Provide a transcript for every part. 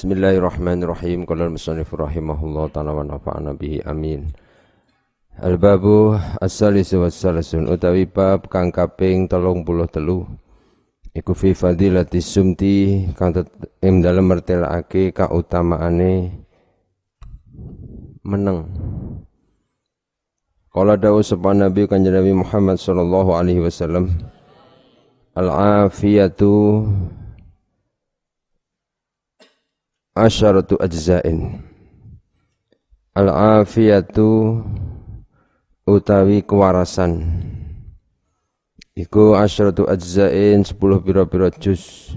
Bismillahirrahmanirrahim. Qala al-musannif rahimahullah ta'ala wa nafa'ana bihi amin. Al-babu as-salisu was-salisun utawi bab kang kaping 33. Iku fi fadilati sumti kang ing dalem mertelake kautamaane meneng. Qala dawu sapa Nabi kanjeng Nabi Muhammad sallallahu alaihi wasallam Al-afiyatu asyaratu ajzain. Al-afiyatu utawi kewarasan. Iku asyaratu ajzain 10 pira-pira juz.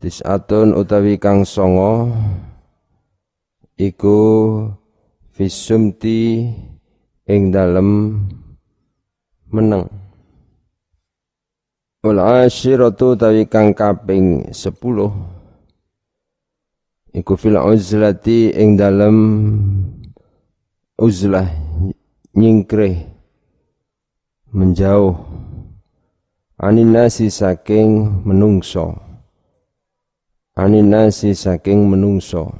Tisatun utawi kang songo. Iku visumti ing dalem meneng. Wal asyiratu utawi kang kaping 10 iku fil uzlati ing dalem uzlah nyingkreh menjauh. Aninasi saking menungso. Aninasi saking menungso.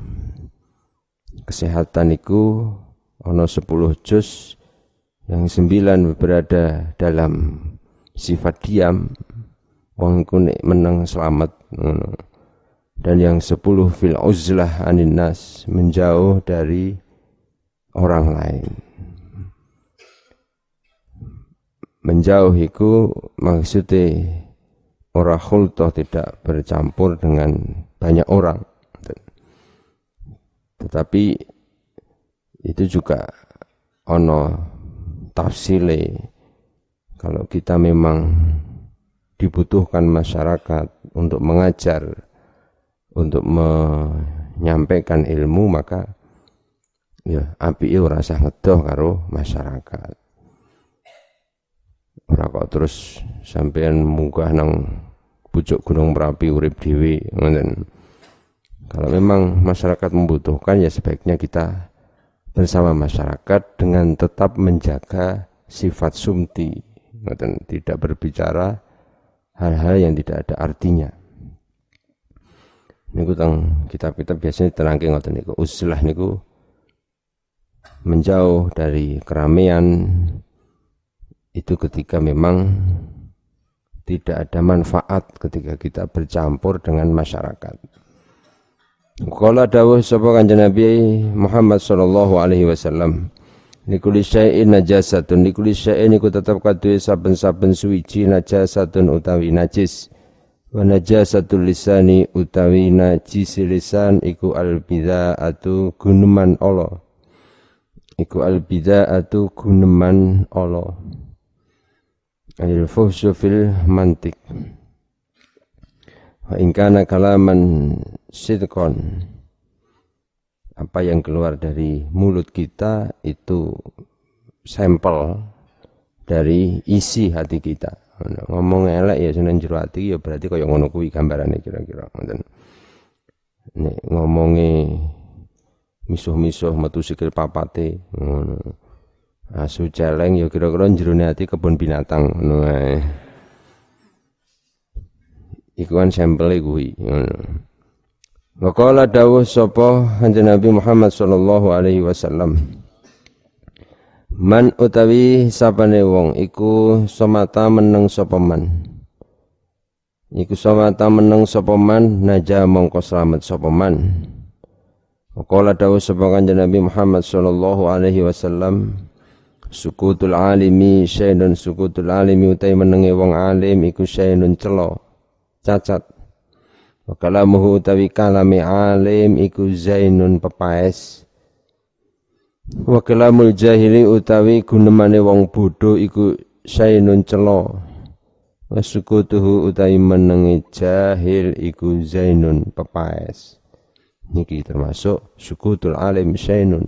Kesehatan iku ono 10 juz yang sembilan berada dalam sifat diam. Wong menang selamat dan yang sepuluh fil uzlah anin nas menjauh dari orang lain. Menjauh itu maksudnya orang khultoh tidak bercampur dengan banyak orang. Tetapi itu juga ono tafsile. Kalau kita memang dibutuhkan masyarakat untuk mengajar untuk menyampaikan ilmu maka ya api itu rasa ngedoh karo masyarakat. Ora kok terus sampean munggah nang pucuk gunung merapi urip dewi kalau memang masyarakat membutuhkan ya sebaiknya kita bersama masyarakat dengan tetap menjaga sifat sumti dan tidak berbicara hal-hal yang tidak ada artinya niku tang kitab-kitab biasanya terangke ngoten niku. Uslah niku menjauh dari keramaian. Itu ketika memang tidak ada manfaat ketika kita bercampur dengan masyarakat. Kala dawuh sapa kanjeng Nabi Muhammad sallallahu alaihi wasallam Nikuli syai'in najasatun. Nikuli syai'in niku tetap kaduwe saben-saben suwiji najasatun utawi najis wa najasatul lisani utawi najis lisan iku al atu guneman Allah. Iku al atu guneman Allah. Al fuhsyu fil mantik. Wa ingkana kalaman sidqon apa yang keluar dari mulut kita itu sampel dari isi hati kita ngomong elek ya seneng jero ati ya berarti kaya ngono kuwi gambarane kira-kira ngoten. Nek ngomonge misuh-misuh metu sikil papate ngono. Asu celeng ya kira-kira jerone ati kebun binatang ngono ae. Iku kan sampel kuwi ngono. Waqala dawuh sapa Nabi Muhammad sallallahu alaihi wasallam Man utawi sapane wong iku somata meneng sapa man. Iku somata meneng sapa man naja mongko slamet sapa man. Qala dawu sapa kanjeng Nabi Muhammad sallallahu alaihi wasallam sukutul alimi syainun sukutul alimi utai menenge wong alim iku syainun celo cacat. Wa kalamuhu utawi kalame alim iku zainun pepaes Wa kalamul jahili utawi gunemane wong bodho iku sainun celo. Wa sukutuhu utawi menengi jahil iku zainun pepaes. Niki termasuk sukutul alim sainun.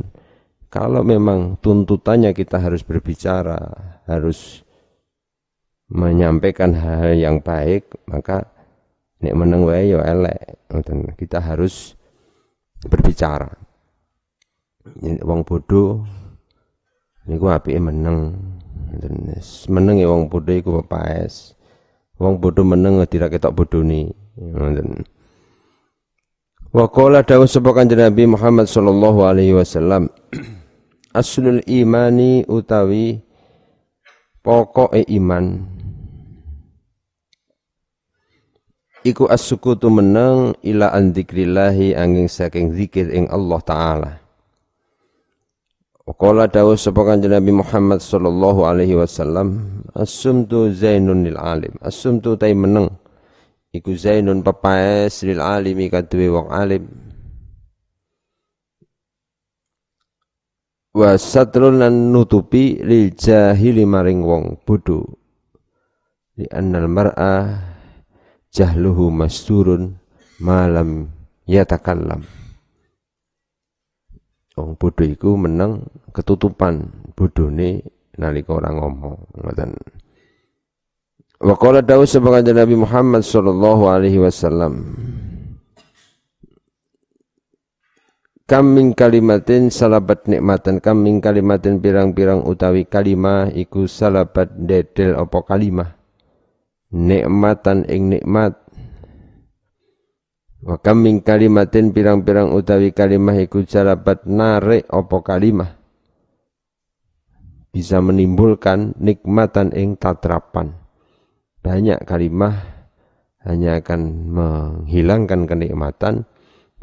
Kalau memang tuntutannya kita harus berbicara, harus menyampaikan hal, -hal yang baik, maka nek meneng wae ya elek. Kita harus berbicara wong bodoh niku apike meneng. Meneng ya wong bodoh iku pepaes wong bodoh meneng tidak ketok bodoni ngoten Wa qala dawu sapa kanjeng Nabi Muhammad sallallahu alaihi wasallam Aslul imani utawi pokoke iman. Iku as-sukutu meneng ila an dzikrillahi angin saking zikir ing Allah taala Qala dawuh sapa kanjeng Nabi Muhammad sallallahu alaihi wasallam as-sumtu zainun lil alim. As-sumtu tai meneng. Iku zainun pepaes lil alimi kaduwe wong alim. Wa satrun lan nutupi lil jahili maring wong bodho. Li annal mar'a jahluhu masturun malam yatakallam wong bodho iku meneng ketutupan bodhone nalika ora ngomong. Ngoten. Wa qala sebagai Nabi Muhammad sallallahu alaihi wasallam Kam min kalimatin salabat nikmatan kam min kalimatin pirang-pirang utawi kalimah iku salabat dedel apa kalimah? Nikmatan ing nikmat Wa kam min kalimatin pirang-pirang utawi kalimah iku salabat narik apa kalimah. Bisa menimbulkan nikmatan ing tatrapan. Banyak kalimah hanya akan menghilangkan kenikmatan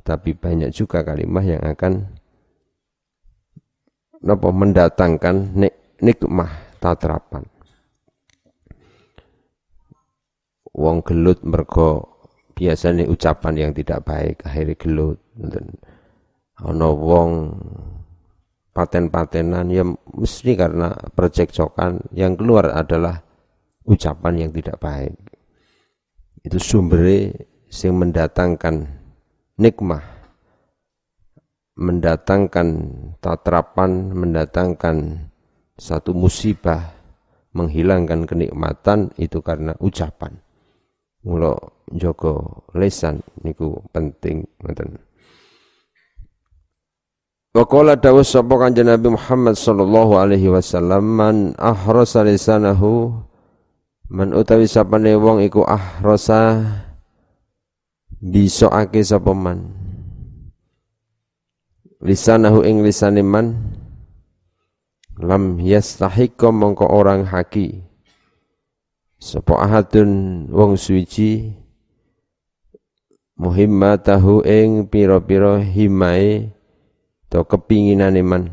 tapi banyak juga kalimah yang akan apa mendatangkan nik, nikmah tatrapan. Wong gelut mergo biasanya ucapan yang tidak baik akhirnya gelut ana wong paten-patenan ya mesti karena percekcokan yang keluar adalah ucapan yang tidak baik. Itu sumbernya yang mendatangkan nikmah, mendatangkan tatrapan, mendatangkan satu musibah, menghilangkan kenikmatan itu karena ucapan. Mula joko lesan niku penting ngoten. Wa qala dawu sapa kanjeng Nabi Muhammad sallallahu alaihi wasallam man ahrasa lisanahu Man utawi sapane wong iku ah rasa bisokake sapa man. Lisanahu ing lisane man lam yastahiqqa mongko orang haki. Sapa ahadun wong suci muhimmatahu ing pira-pira himae to kepinginane man.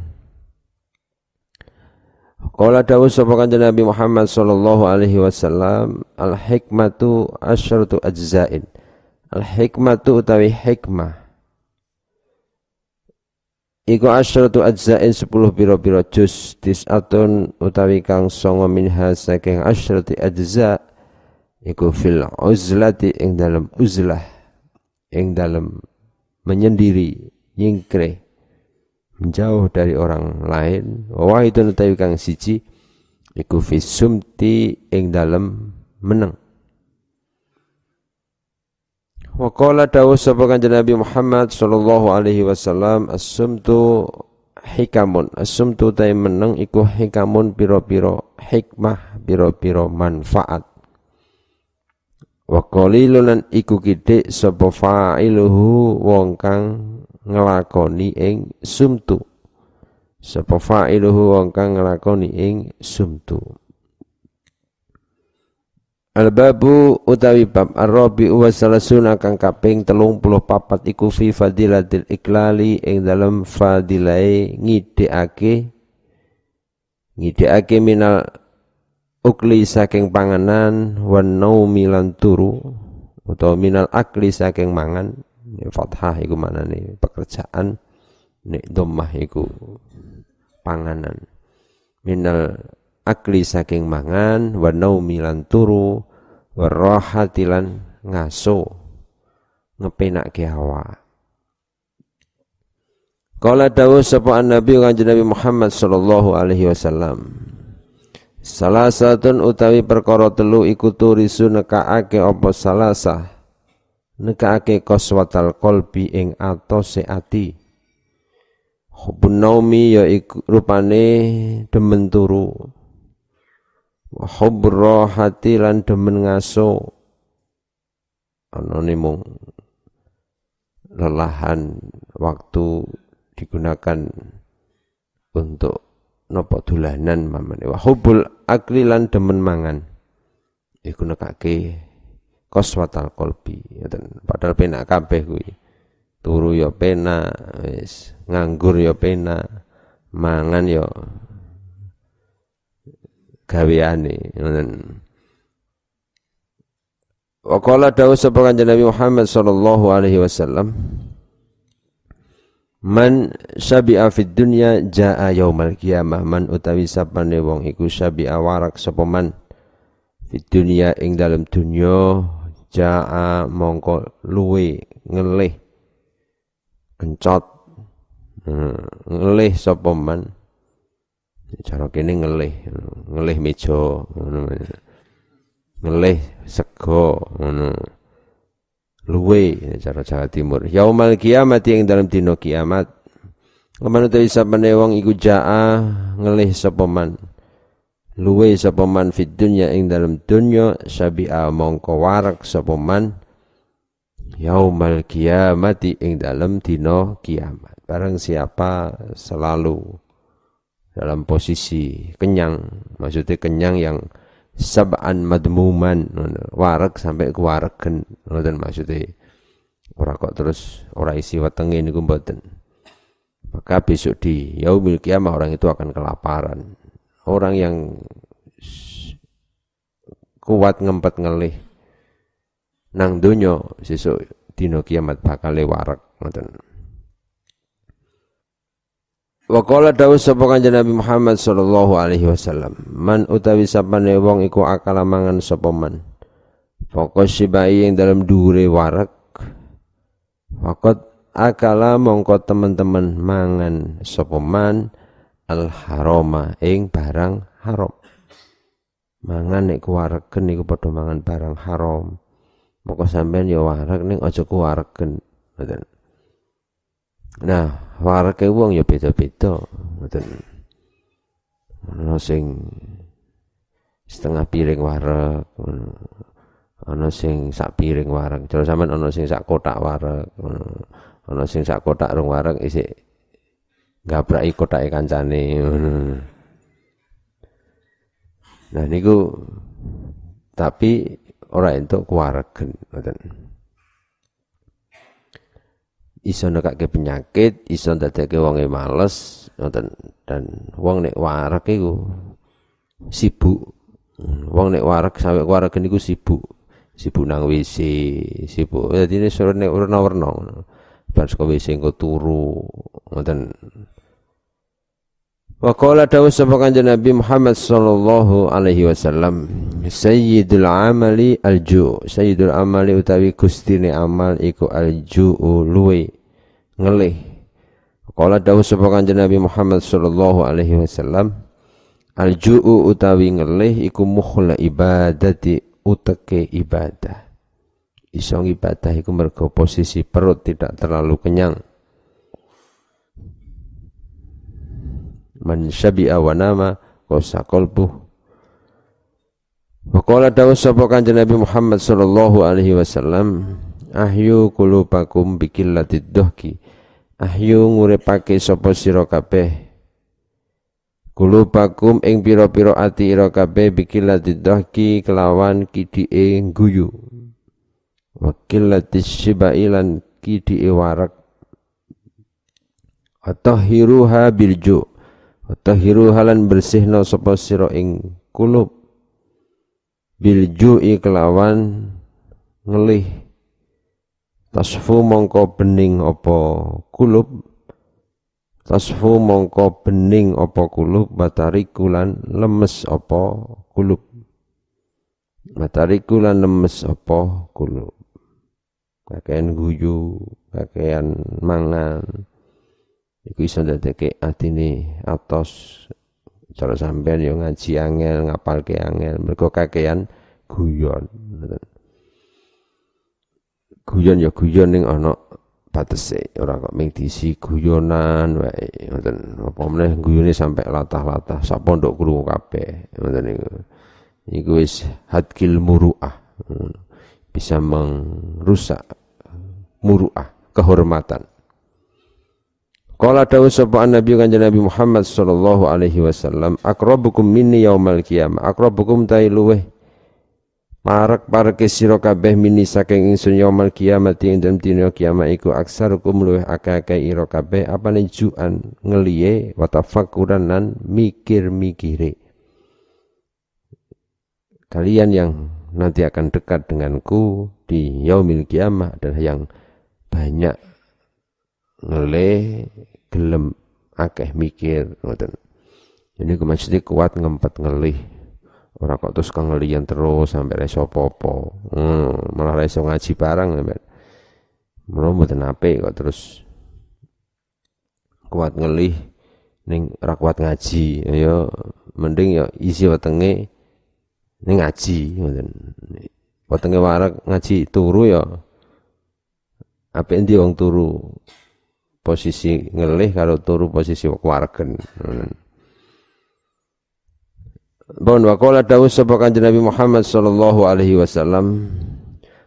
Qala dawuh sapa kanjeng Nabi Muhammad sallallahu alaihi wasallam al hikmatu asyratu ajzain. Al hikmatu utawi hikmah Iku asyratu ajzain 10 pira-pira juz tis'atun utawi kang songo minha saking asyrati ajza iku fil uzlati ing dalam uzlah ing dalam menyendiri nyingkreh menjauh dari orang lain. Wa itu utawi kang siji iku sumti ing dalem meneng wa qala dawu sapa Nabi Muhammad sallallahu alaihi wasallam as-sumtu hikamun. As-sumtu ta meneng iku hikamun piro-piro hikmah piro-piro manfaat. Wa qalilun iku kidik sapa fa'iluhu wong kang ngelakoni ing sumtu. Sapa fa'iluhu wong kang ngelakoni ing sumtu Al-babu utawi bab ar-rabi wa salasuna kang kaping 34 iku fi fadilatil iklali ing dalam fadilai ngidekake ngidekake minal ukli saking panganan wan naumi lan turu utawa minal akli saking mangan ini fathah iku mana nih pekerjaan nek domah iku panganan. Minal akli saking mangan wa naumi lan turu wa rahatilan ngaso ngepenakke hawa Kala dawuh sapa Nabi kanjeng Nabi Muhammad sallallahu alaihi wasallam Salah satu utawi perkara telu iku turisu nekaake apa salasah nekake koswatal kolbi ing atose ati. Hubun naumi ya iku rupane demen turu hubur hati lan demen ngaso. Ana mung lelahan waktu digunakan untuk nopo dulanan mamane. Wa hubul akli lan demen mangan. Iku nekake koswatal kolbi padahal penak kabeh kuwi. Turu ya penak wis. Nganggur ya penak mangan ya gaweane ngoten. Wa qala dawu sapa Nabi Muhammad sallallahu alaihi wasallam Man syabi'a fid dunya jaa yaumal qiyamah. Man utawi sapane wong iku syabi'a warak sapa man fid dunya ing dalam dunya jaa mongko luwe ngelih kencot hmm, ngelih sapa man cara kene ngelih ngelih meja ngelih sego ngono. Luwe cara Jawa Timur. Yaumal kiamat yang dalam dino kiamat. Laman utawi sapane wong iku jaa ngelih sapa luwe sapa man fid dunya ing dalam dunya sabi'a mongko warak sapa yaumal kiamati ing dalam dino kiamat. Barang siapa selalu dalam posisi kenyang. Maksudnya kenyang yang sab'an madmuman. Warak sampai ke waregen ngoten maksudnya. Ora kok terus ora isi wetenge niku mboten. Maka besok di yaumil kiamah orang itu akan kelaparan. Orang yang kuat ngempet ngelih nang dunyo sesuk dino kiamat bakal warak ngoten Wa qala dawuh sapa kanjeng Nabi Muhammad sallallahu alaihi wasallam, man utawi sapane wong iku akala mangan sapa man. Fokus sibai yang dalam dure warak. Fakot akala mongko teman-teman mangan sapa man al haroma ing barang haram. Mangan nek kuwaregen niku padha mangan barang haram. Moko sampean ya warak ning aja kuwaregen. Ngoten. Nah, warake wong ya beda-beda. Ngoten. Ana sing setengah piring warek, ana sing sak piring warek. Jare sampean ana sing sak kotak warek, ana sing sak kotak rong warek isik gabraki kotake kancane ngono. Nah niku tapi ora entuk kuwaregen ngoten iso nekake penyakit, iso ndadekke wonge males, ngoten dan wong nek warek iku sibuk. Wong nek warek sampe warek niku sibuk. Sibuk nang WC, sibuk. Dadi ini suruh nek warna-warna ngono. Bar saka WC engko turu, ngoten. Wa qala dawu sapa Nabi Muhammad sallallahu alaihi wasallam, Sayyidul amali alju. Sayyidul amali utawi gustine amal iku alju luwe ngelih. Qala dawu sapa kanjeng Nabi Muhammad sallallahu alaihi wasallam, alju'u utawi ngelih iku mukhla ibadati uteke ibadah. Iso ibadah iku mergo posisi perut tidak terlalu kenyang. Man syabi'a wa nama qasa qalbuh. Wa qala dawu sapa kanjeng Nabi Muhammad sallallahu alaihi wasallam ahyu qulubakum bikillatid dhahki ahyu nguripake sapa sira kabeh. Kulubakum ing pira-pira ati ira kabeh bikillatid dhahki kelawan kidike guyu wa killatis shibailan kidike warak. Atahiruha bilju Tahiru halan bersihna sapa sira ing kulub. Bil ju'i kelawan ngelih. Tasfu mongko bening apa kulub. Tasfu mongko bening apa kulub. Batari kulan lemes apa kulub. Batari kulan lemes apa kulub. Kakean guyu kakean mangan iku iso ndadekke atine atos cara sampean yo ngaji angel ngapalke angel. Mergo kakean guyon. Guyon ya guyon ning ana batese. Ora kok ming disi guyonan wae ngoten. Apa meneh guyone sampe latah-latah. Sak pondok krungu kabeh ngoten niku iku wis hadkil muruah. Bisa merusak muruah kehormatan. Qala dawu sapa Nabi kanjeng Nabi Muhammad sallallahu alaihi wasallam akrabukum minni yaumal qiyamah akrabukum tai luweh Parak pareke sira kabeh mini saking ingsun yaumul kiamat ing dalem dina kiamat iku aksarukum luweh akeh-akeh ira kabeh apane juan ngeliye wa tafakkuran mikir-mikire. Kalian yang nanti akan dekat denganku di yaumil kiamah adalah yang banyak ngelih gelem akeh mikir ngoten. Ini maksudnya kuat ngempet ngelih Ora kok terus kengelian terus sampai reso popo. Hmm, malah reso ngaji barang sampai. Mula mboten apik kok terus kuat ngelih ning ora kuat ngaji. Ya mending ya isi wetenge ning ngaji ngoten. Wetenge warak ngaji turu ya apik endi wong turu posisi ngelih kalau turu posisi wargen. Hmm. Bon wa qala dawuh sapa Nabi Muhammad sallallahu alaihi wasallam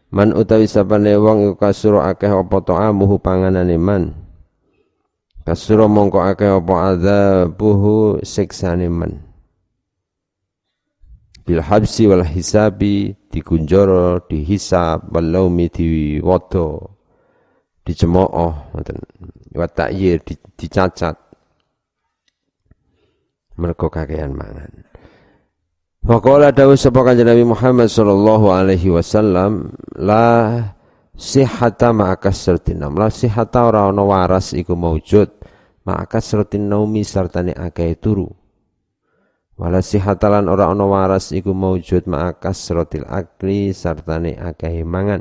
Man utawi sapane wong iku kasuro akeh apa ta'amuhu panganane man Kasuro mongko akeh apa adzabuhu siksane man Bil habsi wal hisabi dikunjoro dihisab wal laumi diwodo dicemooh ngoten wa ta'yir dicacat. Mergo kakean mangan. Faqala dawu sapa kanjeng Nabi Muhammad sallallahu alaihi wasallam la sihata ma'aka sertinam la sihata ora ana waras iku maujud ma'aka sertin naumi sartane akeh turu. Wala sihata lan ora ana waras iku maujud ma'aka sertil akli sartane akeh mangan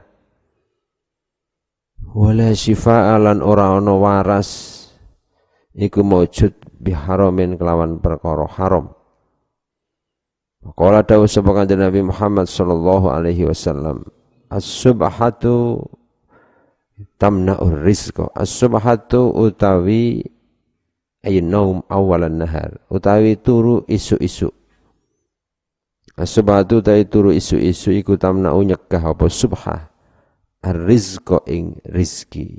wala syifa'a lan ora ana waras. Iku maujud biharamin kelawan perkara haram. Qala dawu sapa kanjeng Nabi Muhammad sallallahu alaihi wasallam as-subhatu tamna'ur rizqa. As-subhatu utawi ay naum awalan nahar utawi turu isu-isu. As-subhatu utawi turu isu-isu iku tamna'u nyegah apa? Subha ar-rizqa ing rizki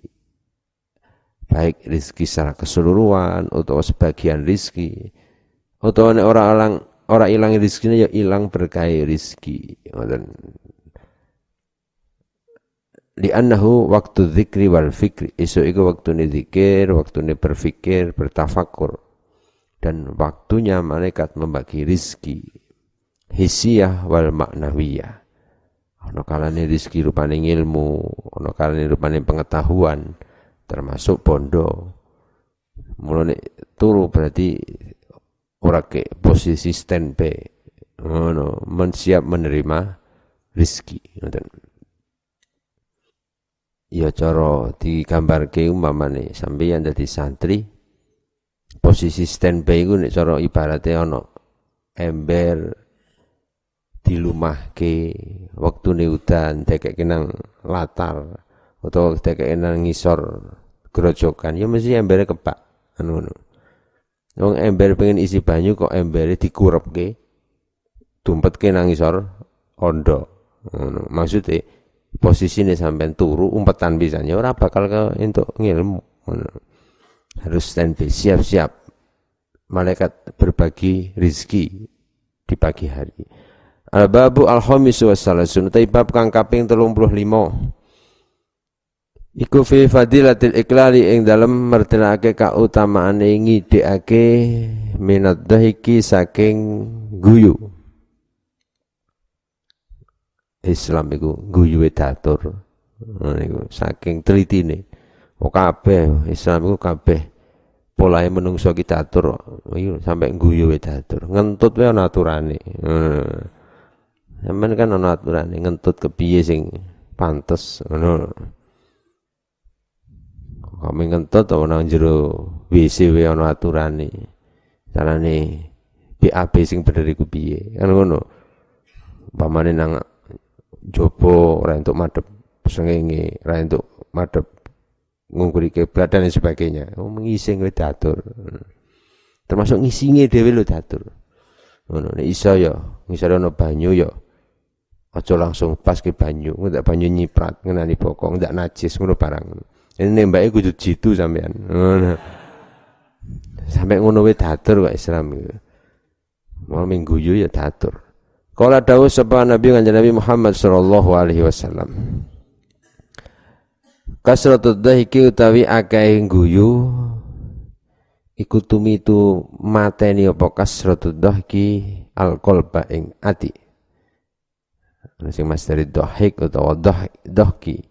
baik rizki secara keseluruhan atau sebagian rizki atau orang orang Orang ilang rizkinya ya ilang berkah rizki. Di anahu waktu zikri wal fikri. Isu itu waktu ini zikir, waktu ini berfikir, bertafakur. Dan waktunya malaikat membagi rizki. Hisiyah wal maknawiyah. Ono kalane rizki rupane ilmu, ono kalane rupane pengetahuan, termasuk bondo. Mulane turu berarti ora ke posisi standby ngono men siap menerima rizki ngoten ya cara digambarke umpamane sampeyan dadi santri posisi standby iku nek cara ibarate ana ember dilumahke wektune udan dekek nang latar utawa dekek nang ngisor grojokan ya mesti embere kepak anu ngono Wong ember pengen isi banyu kok embere dikurepke. Dumpetke nang ngisor ondo. Ngono. Maksude posisine sampean turu umpetan pisan ya ora bakal ke entuk ngilmu. Ngono. Harus standby siap-siap. Malaikat berbagi rizki di pagi hari. Al-babu al-khamis wa salasun. Bab kang kaping 35. Iku fi fadilatil iklali ing dalem mertelake kautamaane ngidekake minat dahiki saking guyu. Islam iku guyu datur. Niku saking telitine. Oh kabeh Islam iku kabeh polahe menungso ki datur. Iki sampe guyu datur. Ngentut wae ana aturane. Hmm. Sampeyan kan ana aturane ngentut kepiye sing pantes ngono kami ngentut nang jero WC wae ana aturane. Carane BAB sing bener iku piye? Kan ngono. Pamane nang jopo ora entuk madhep sengenge, ora entuk madhep ngungkuri kiblat dan sebagainya. Oh mengising kowe datur. Termasuk ngisinge dhewe lho datur. Ngono nek iso ya, ngisore ana ya aja langsung pas ke banyu, ndak banyu nyiprat ngenani bokong, ndak najis ngono barang. Ini nembake kudu jitu sampean. Sampai ngono wae datur kok Islam. Mau minggu ya datur. Kala dawuh sapa Nabi kanjeng Nabi Muhammad sallallahu alaihi wasallam. Kasratud dhahiki utawi akeh guyu iku tumitu mateni apa kasratud dhahki alqalba ing ati. Sing mas dari dhahik utawa dhahki.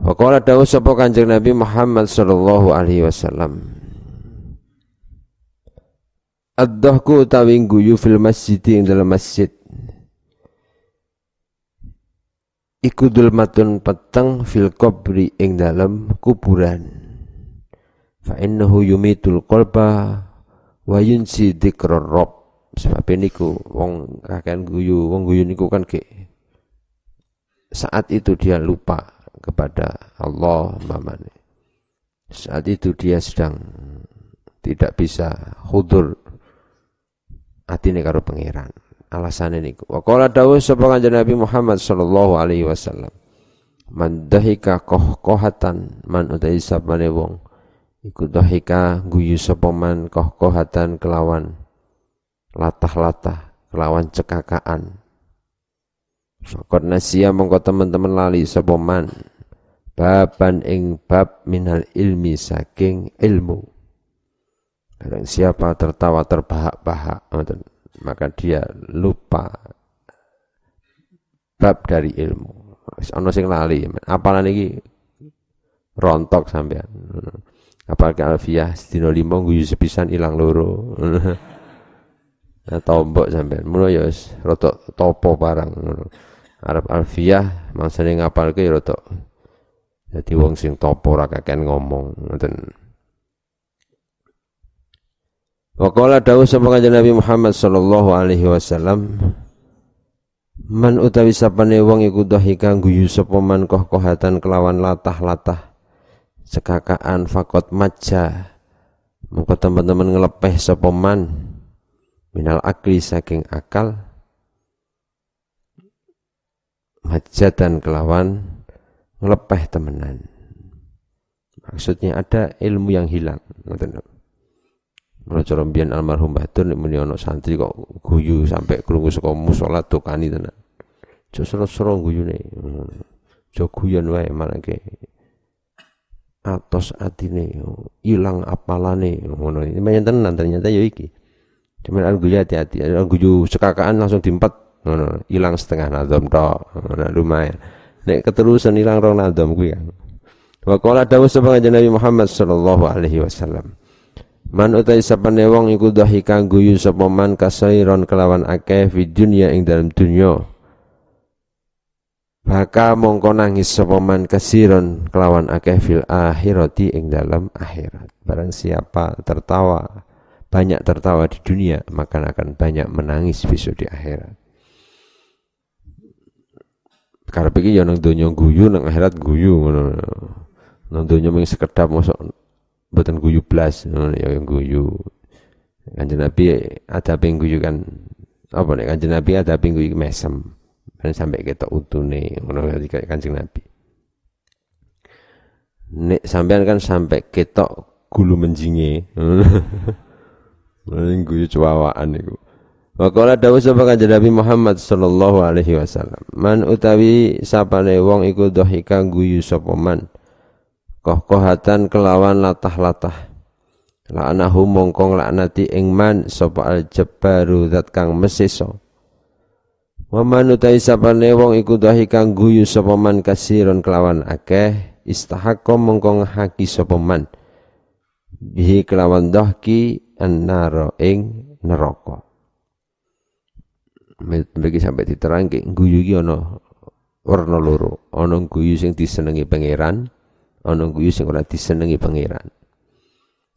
Wa qala dawuh sapa kanjeng Nabi Muhammad sallallahu alaihi wasallam. Ad-dhahku utawi guyu fil masjid ing dalam masjid. Iku dulmatun peteng fil kubri ing dalam kuburan. Fa innahu yumitul qalba wa yunsi dzikrar rabb. Sebab niku wong kakean guyu, wong guyu niku kan ke saat itu dia lupa kepada Allah mamane. Saat itu dia sedang tidak bisa hudur atine karo pangeran. Alasane niku. Wa qala dawuh sapa Nabi Muhammad sallallahu alaihi wasallam. Man dahika kohatan man utai sabane wong iku dahika guyu sapa man kohatan kelawan latah-latah kelawan cekakaan. Fakot nasia mongko teman-teman lali sapa man baban ing bab minal ilmi saking ilmu. Barang siapa tertawa terbahak-bahak, maka dia lupa bab dari ilmu. Ono sing lali, apalan iki rontok sampean. Apalagi alfiah sedina lima guyu sepisan ilang loro. Nah, tombok sampean. Mulo ya wis rada topo barang Arab alfiah mangsane ngapalke ya rada dadi wong sing topo ora kaken ngomong ngoten. Wa qala dawuh sapa Nabi Muhammad sallallahu alaihi wasallam Man utawi sapane wong iku dhahika guyu sapa man koh-kohatan kelawan latah-latah sekakaan fakot maja mengko teman-teman ngelepeh sapa minal akli saking akal majatan kelawan ngelepeh temenan maksudnya ada ilmu yang hilang ngoten Mulai cara mbiyen almarhum Batur nek muni santri kok guyu sampai krungu saka musala dokani tenan. Jo sero-sero guyune. Jo guyon wae malake atos atine ilang apalane ngono. Ini tenan ternyata ya iki. Cuman al guyu hati-hati, al guyu sekakaan langsung diempet ngono, ilang setengah nadom tok. Ngono lumayan. Nek keterusan ilang rong nadom kuwi kan. Wa qala dawuh sapa Nabi Muhammad sallallahu alaihi wasallam. Man utai sapane wong iku dhahika guyu sapa man kasairon kelawan akeh fi dunya ing dalam dunya. Maka mongko nangis sapa man kasiron kelawan akeh fil akhirati ing dalam akhirat. Barang siapa tertawa banyak tertawa di dunia, maka akan banyak menangis besok di akhirat. Karena iki ya nang guyu nang akhirat guyu ngono. Nang donya mung sekedap Buatan guyu blas, ya yang guyu. Kanjeng Nabi ada guyu kan apa nih kanjeng Nabi ada guyu mesem. Dan sampai kita utune ngono kanjeng Nabi. Nek sampean kan sampai kita gulu menjinge. Ini guyu cuawaan niku. Wa qala dawu sapa kanjeng Nabi Muhammad sallallahu alaihi wasallam. Man utawi sapane wong iku dhahika guyu sapa man kohkohatan kelawan latah-latah la'anahu mongkong laknati ing man sapa al jabbaru zat kang mesiso wa man utai sapane wong iku dahi kang guyu sapa man kasiron kelawan akeh istahaqqa mongkong haki sapa man bihi kelawan dahki annara ing neraka. Bagi sampai diterangke guyu iki ana warna loro. Ana guyu sing disenengi pangeran ana guyu sing ora disenengi pangeran.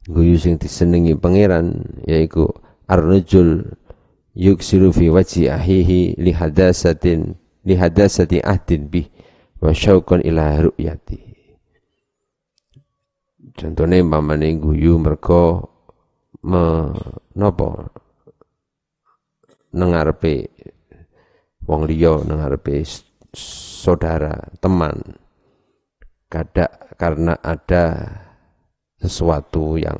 Guyu sing disenengi pangeran yaiku ar-rajul yuksiru fi wajhi ahihi li hadasatin li hadasati ahdin bih wa syauqan ila ru'yati contohnya mamane guyu mergo me napa? Nengarepe wong liya nengarepe saudara teman. Kada karena ada sesuatu yang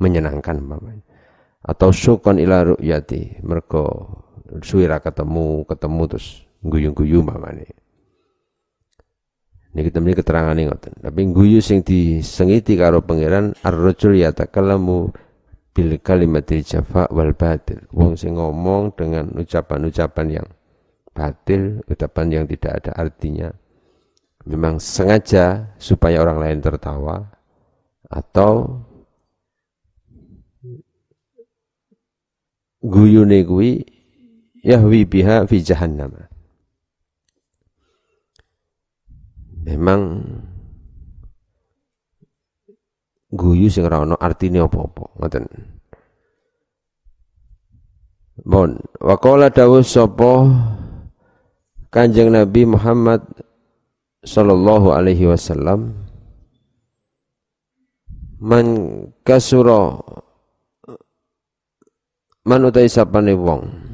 menyenangkan atau syukon ila ru'yati mergo suwira ketemu ketemu terus guyu-guyu mamane Niki temene keterangan ngoten. Tapi guyu sing disengiti karo pangeran ar-rajul yatakallamu bil kalimatil jafa wal batil. Wong sing ngomong dengan ucapan-ucapan yang batil, ucapan yang tidak ada artinya. Memang sengaja supaya orang lain tertawa atau guyune kuwi yahwi biha fi jahannam. Memang guyu sing ora ana artine apa-apa ngoten. Bon, waqala dawuh sapa Kanjeng Nabi Muhammad sallallahu alaihi wasallam man kasura man utai sapane wong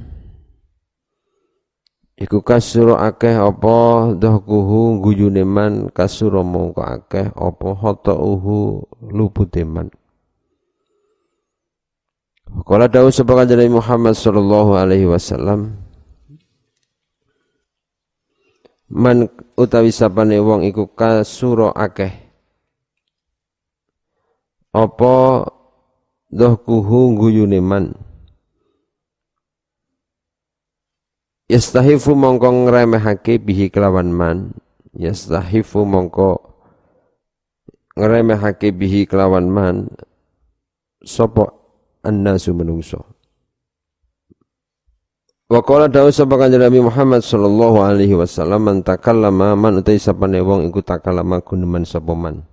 Iku kasuro akeh apa dhahkuhu guyune man kasuro mongko akeh apa uhu lupute man. Kala dawuh sapa kanjeng Muhammad sallallahu alaihi wasallam Man utawi sapane wong iku kasuro akeh apa dhahkuhu guyune man Yastahifu mongko ngremehake bihi kelawan man. Yastahifu mongko ngremehake bihi kelawan man sapa annasu menungso. Wa qala dawu sapa kanjeng Muhammad sallallahu alaihi wasallam man takallama man utai sapane wong iku takallama guneman sapa man.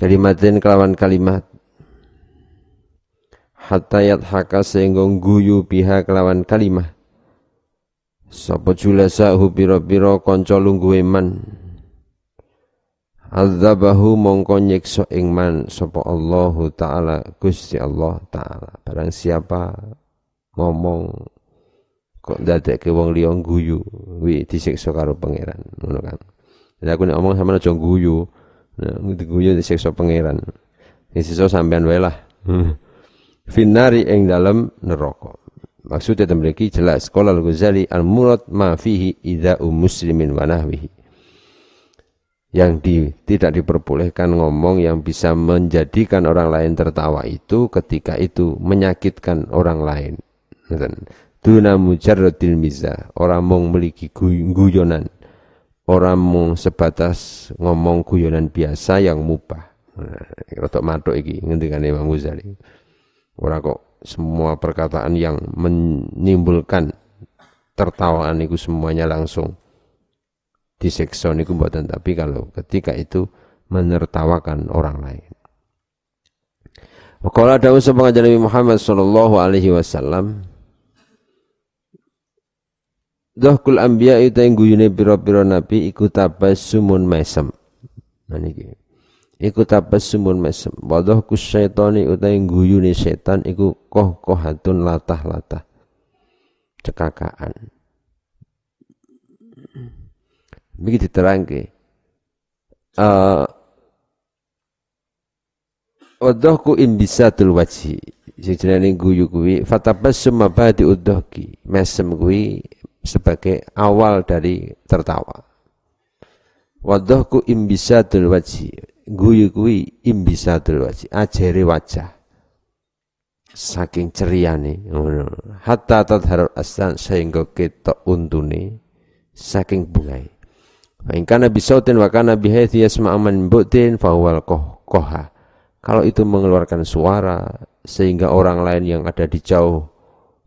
Kalimatin kelawan kalimat hatta yathaka sehingga guyu biha kelawan kalimat Sapa julasahu biro-biro kanca lungguhe man. Azabahu mongko nyiksa ing man sapa Allah taala Gusti Allah taala. Barang siapa ngomong kok ndadekke wong liya guyu wi disiksa karo pangeran ngono kan. Jadi aku ngomong sama aja guyu. Nah, guyu disiksa pangeran. Disiksa sampean wae lah. Finari ing dalam neraka. Maksudnya memiliki jelas. Qala al-Ghazali al-murad ma fihi idza'u muslimin wa nahwihi. Yang di, tidak diperbolehkan ngomong yang bisa menjadikan orang lain tertawa itu ketika itu menyakitkan orang lain. Duna mujarradil mizah. Orang mau memiliki guyonan. Orang mau sebatas ngomong guyonan biasa yang mubah. Nah, rotok matuk iki ngendikane Imam Ghazali. Ora kok semua perkataan yang menimbulkan tertawaan itu semuanya langsung diseksa niku mboten tapi kalau ketika itu menertawakan orang lain. Wakala dawuh sapa Nabi Muhammad sallallahu alaihi wasallam Dohkul anbiya itu yang guyune pira-pira nabi iku tabassumun mesem. Nah niki iku tabassumun mesem. Wadah ku syaitani utai guyune setan iku koh kohatun latah-latah. Cekakaan. Begitu diterangke. Uh, wadahku imbisatul wajhi. Sing jenenge guyu kuwi fatabassum mabadi udhaki mesem kuwi sebagai awal dari tertawa. Wadahku imbisatul wajhi guyu kuwi imbisatul wajhi ajere wajah. Saking ceriane ngono. Hatta tadharul aslan sehingga ketok untune saking bungai fa in kana bisautin wa kana bihaythi yasma'u man bu'tin fa huwal koha. Kalau itu mengeluarkan suara sehingga orang lain yang ada di jauh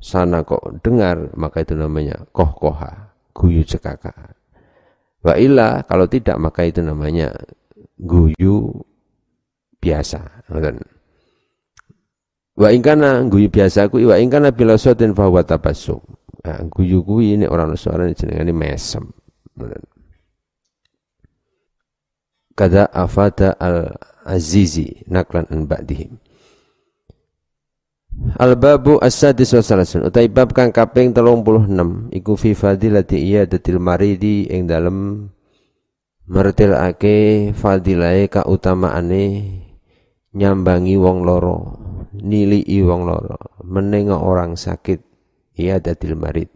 sana kok dengar maka itu namanya koh koha guyu cekaka. Wa illa kalau tidak maka itu namanya guyu biasa ngoten. Wa ingkana guyu biasa ku wa ingkana bila soten fa wa tabassum. Nah, guyu kuwi ini orang suara jenengane mesem ngoten. Kada afata al azizi naklan an ba'dihim. Al babu as-sadis wa salasun utai bab kang kaping 36 iku fi fadilati iyadatil maridi ing dalem mertilake fadilahe kautamaane nyambangi wong loro nilii wong loro. Menenga orang sakit ia dadil marid.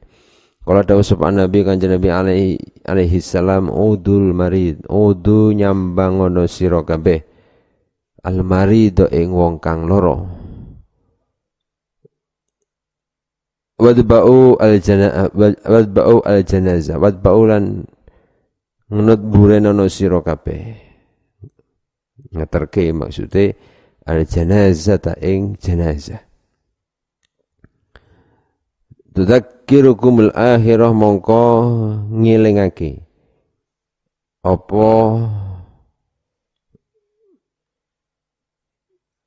Kalau dawuh sapa Nabi kanjeng Nabi alaihi alaihi salam udul marid udu nyambang ngono sira kabeh al marid ing wong kang loro. Wadba'u al janazah wadba'u al janazah wadba'u lan ngenut buren ana sira kabeh. Ngeterke maksude al janazah ta ing janazah Tudzakirukumul akhirah mongko ngilingake. Apa?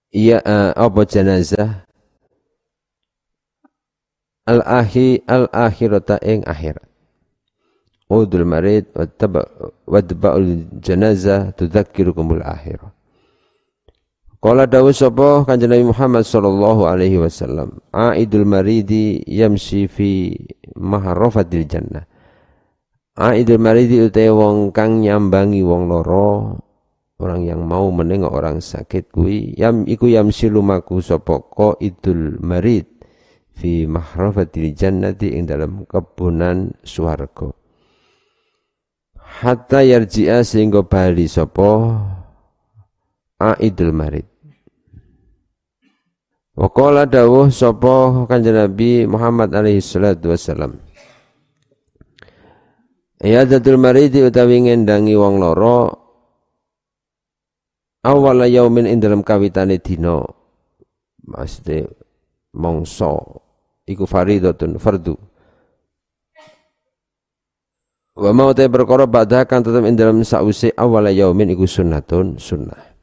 Iya uh, apa jenazah? Al ahi al akhirata ing akhirat udul marid wadba'ul janazah tudzakirukumul akhirah Kala dawuh sapa Kanjeng Nabi Muhammad sallallahu alaihi wasallam, Aidul maridi yamshi fi maharafatil jannah. Aidul maridi utai wong kang nyambangi wong loro, orang yang mau menengok orang sakit kuwi yam iku yamsi lumaku sapa idul marid fi mahrafatil jannati ing dalam kebunan swarga. Hatta yarji'a sehingga bali sapa Aidul marid Waqala dawuh sapa Kanjeng Nabi Muhammad alaihi salatu wasalam. Iyadatul maridi utawi ngendangi wong loro awal yaumin ing dalam kawitane dina. Maksudnya mongso iku faridatun fardu. Wa mau te perkara badha kan tetep ing dalam sause awal yaumin iku sunnatun sunnah.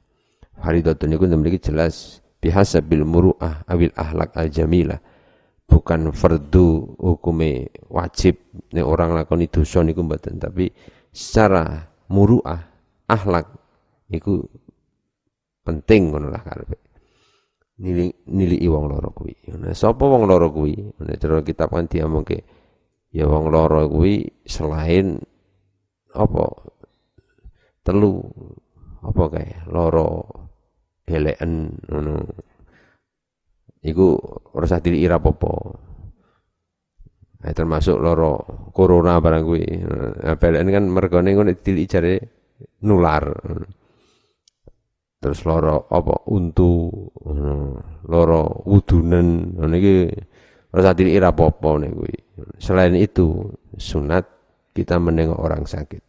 Faridatun iku memiliki jelas bihasabil muru'ah awil ahlak al jamilah. Bukan fardu hukume wajib nek orang lakoni dosa niku mboten tapi secara muru'ah ahlak iku penting ngono lah karepe nili nili wong loro kuwi. Nah sapa wong loro kuwi? Nek cara kitab kan diamongke ya wong loro kuwi selain apa? Telu. Apa kae? Loro beleken ngono. Iku ora diri ira apa Eh, termasuk loro corona barang kuwi. Nah, kan mergone ngono dili jare nular. Terus loro apa? Untu. Loro wudunen ngono iki ora diri ira apa-apa kuwi. Selain itu sunat kita menengok orang sakit.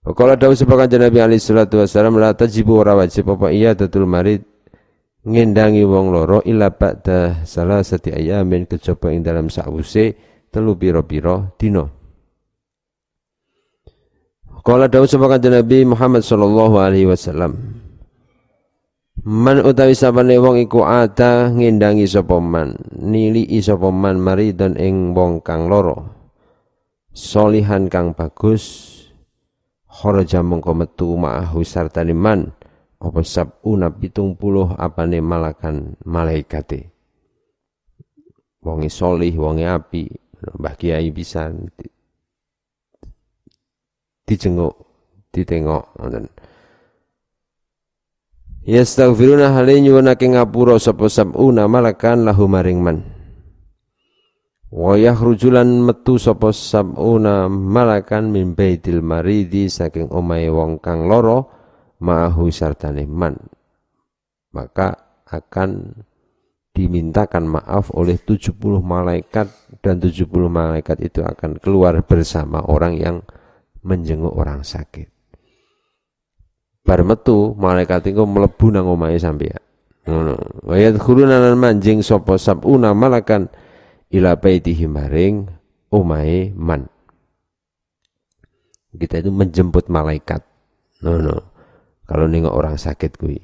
Kalau dawuh sapa kanjeng Nabi alaihi salatu wasallam la tajibu ora wajib apa iya datul marid ngendangi wong loro ila ba'da salasati ayamin kejaba ing dalam sawuse telu pira-pira dina. Kala dawuh sapa Nabi Muhammad sallallahu alaihi wasallam Man utawi sapane wong iku ada ngendangi sapa man nili sapa man maridon ing wong kang loro solihan kang bagus kharaja mongko metu ma'ahu sartane man. Apa sabuna pitung puluh apane malakan malaikate. Wonge solih wonge api Mbah Kiai bisa dijenguk ditengok ngoten Yastaghfiruna hale nyuwunake ngapura sapa sabuna malakan lahu maring man Wa yakhrujulan metu sapa sabuna malakan min baitil maridi saking omahe wong kang loro ma'ahu sartane man. Maka akan dimintakan maaf oleh 70 malaikat dan 70 malaikat itu akan keluar bersama orang yang menjenguk orang sakit. Bar metu malaikat itu mlebu nang omahe sampeyan. Ngono. Wa yadkhuluna manjing sapa sabuna malakan ila baitihi maring umai man. Kita itu menjemput malaikat. No, no. Kalau nengok orang sakit kui,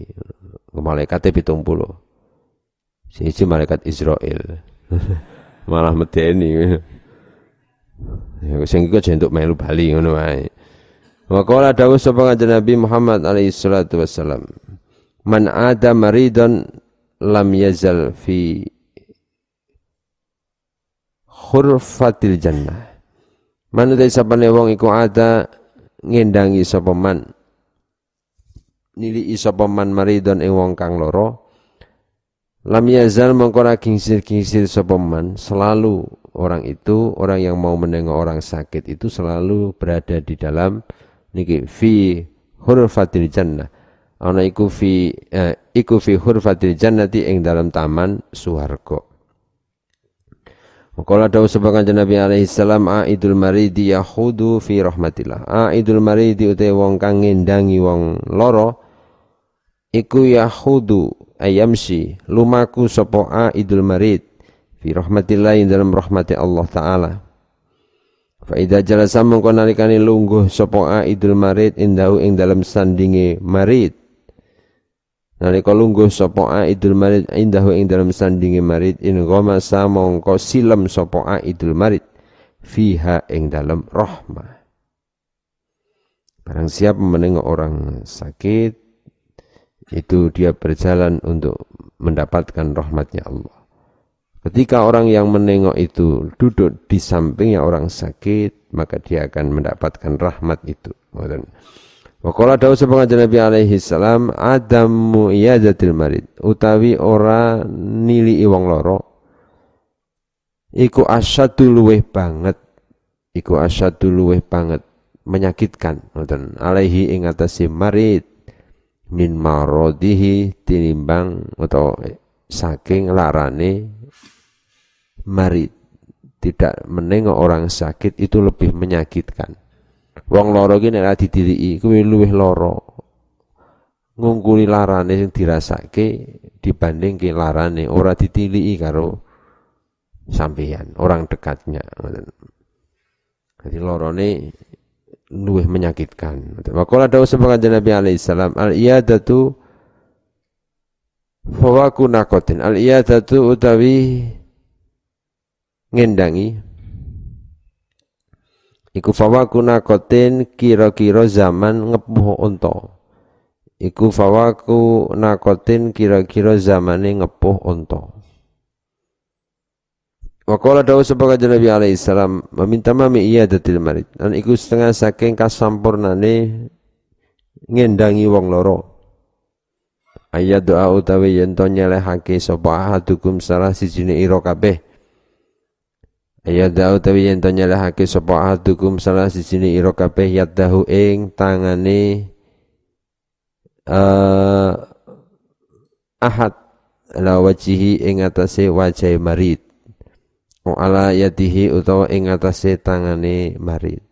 malaikatnya pitung puluh. Sini malaikat Israel. Malah medeni. Ya sing iku jentuk melu bali ngono wae. Wa qala dawuh sapa Nabi Muhammad alaihi salatu wassalam. Man ada maridon lam yazal fi khurfatil jannah. Manu dari sapane wong iku ada ngendangi sapa man nili sapa man maridon ing wong kang loro lam yazal mengko kingsir-kingsir sapa man selalu orang itu orang yang mau menengok orang sakit itu selalu berada di dalam niki fi hurfatil jannah ana iku fi eh, iku fi hurfatil jannati ing dalam taman suwarga Qala dawu sebagian Nabi alaihi salam aidul maridi yahudu fi rahmatillah. Aidul maridi utai wong kang ngendangi wong loro iku yahudu ayamsi lumaku sapa aidul marid fi rahmatillah dalam rahmati Allah taala. Fa idza jalasa mongko nalikane lungguh sapa aidul marid indahu ing dalam sandinge marid Nalika lungguh sapa Aidul Marid indahu ing dalam sandinge marid in ghamasa mongko silem sapa Aidul Marid fiha ing dalam rahmah. Barang siapa menengok orang sakit itu dia berjalan untuk mendapatkan rahmatnya Allah. Ketika orang yang menengok itu duduk di sampingnya orang sakit, maka dia akan mendapatkan rahmat itu. Wa qala dawu sapa Nabi alaihi salam adamu iyadatil marid utawi ora nili wong loro iku asyadu luweh banget iku asyadu luweh banget menyakitkan alaihi ing atase marid min marodihi tinimbang atau saking larane marid tidak menengok orang sakit itu lebih menyakitkan Wong loro ki nek ditiliki kuwi luwih lara. Ngungkuli larane sing dirasake dibanding ke larane ora ditiliki karo sampeyan, orang dekatnya. Jadi lorone luwih menyakitkan. Maka ada sebagai Nabi alaihi salam al iyadatu fawaku nakotin al iyadatu utawi ngendangi Iku fawaku nakotin kira-kira zaman ngepuh unta. Iku fawaku nakotin kira-kira zamane ngepuh unta. Wakola dawu sebagai Nabi alaihi meminta mami iya datil marid. Dan iku setengah saking kasampurnane ngendangi wong loro. Ayat doa utawi yen to nyelehake sapa ahadukum salah sijine ira kabeh Ayat utawi yen to nyalahake sapa ahadukum salah sijine ira kabeh yadahu ing tangane uh, ahad ala wajihi ing atase wajah marid. O ala yadihi utawa ing atase tangane marid.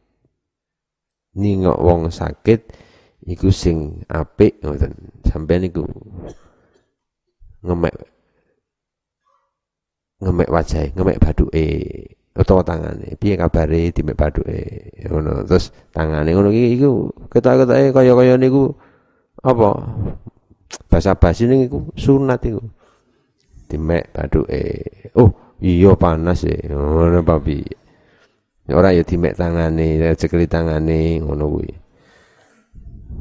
Ningok wong sakit iku sing apik ngoten. Sampeyan niku ngemek ngemek wajah ngemek baduke utawa tangane. Piye kabare dimek baduke? Ngono. Terus tangane ngono iki iku ketok-ketoke kaya-kaya niku apa? Basa basi niku sunat iku. Dimek baduke. Oh iya panas e. Ngono papi ora ya dimek tangane cekeli tangane ngono kuwi.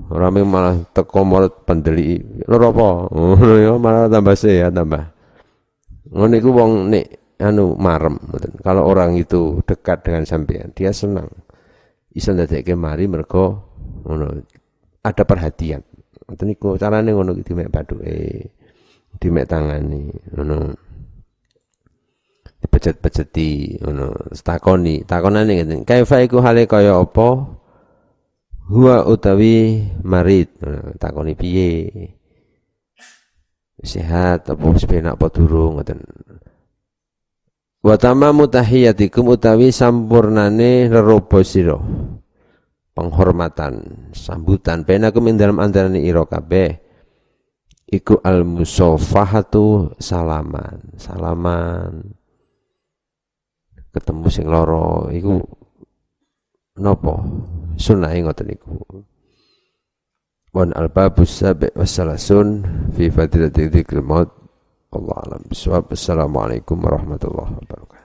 Ora malah teko mulut pendeli loro apa? Ngono ya malah tambah sehat tambah. Ngono iku wong nek anu marem. Kalau orang itu dekat dengan sampean dia senang. Iso ndadekke mari mergo ngono ada perhatian. Ngoten niku carane ngono iki dimek baduke dimek tangani ngono. Dipejet-pejeti ngono. Takoni takonane ngeten kaifa iku hale kaya apa? Huwa utawi marid takoni piye? Sehat apa wis penak apa durung Wa tamamu tahiyatikum utawi sampurnane rerobo sira. Penghormatan, sambutan penakum ing dalam antarane ira kabeh iku al musafahatu salaman. Salaman. Ketemu sing loro iku napa? Sunah ngoten iku. Wan al-babus sabi wassalasun fi fadilatil dzikril maut Allah alam. Assalamualaikum warahmatullahi wabarakatuh.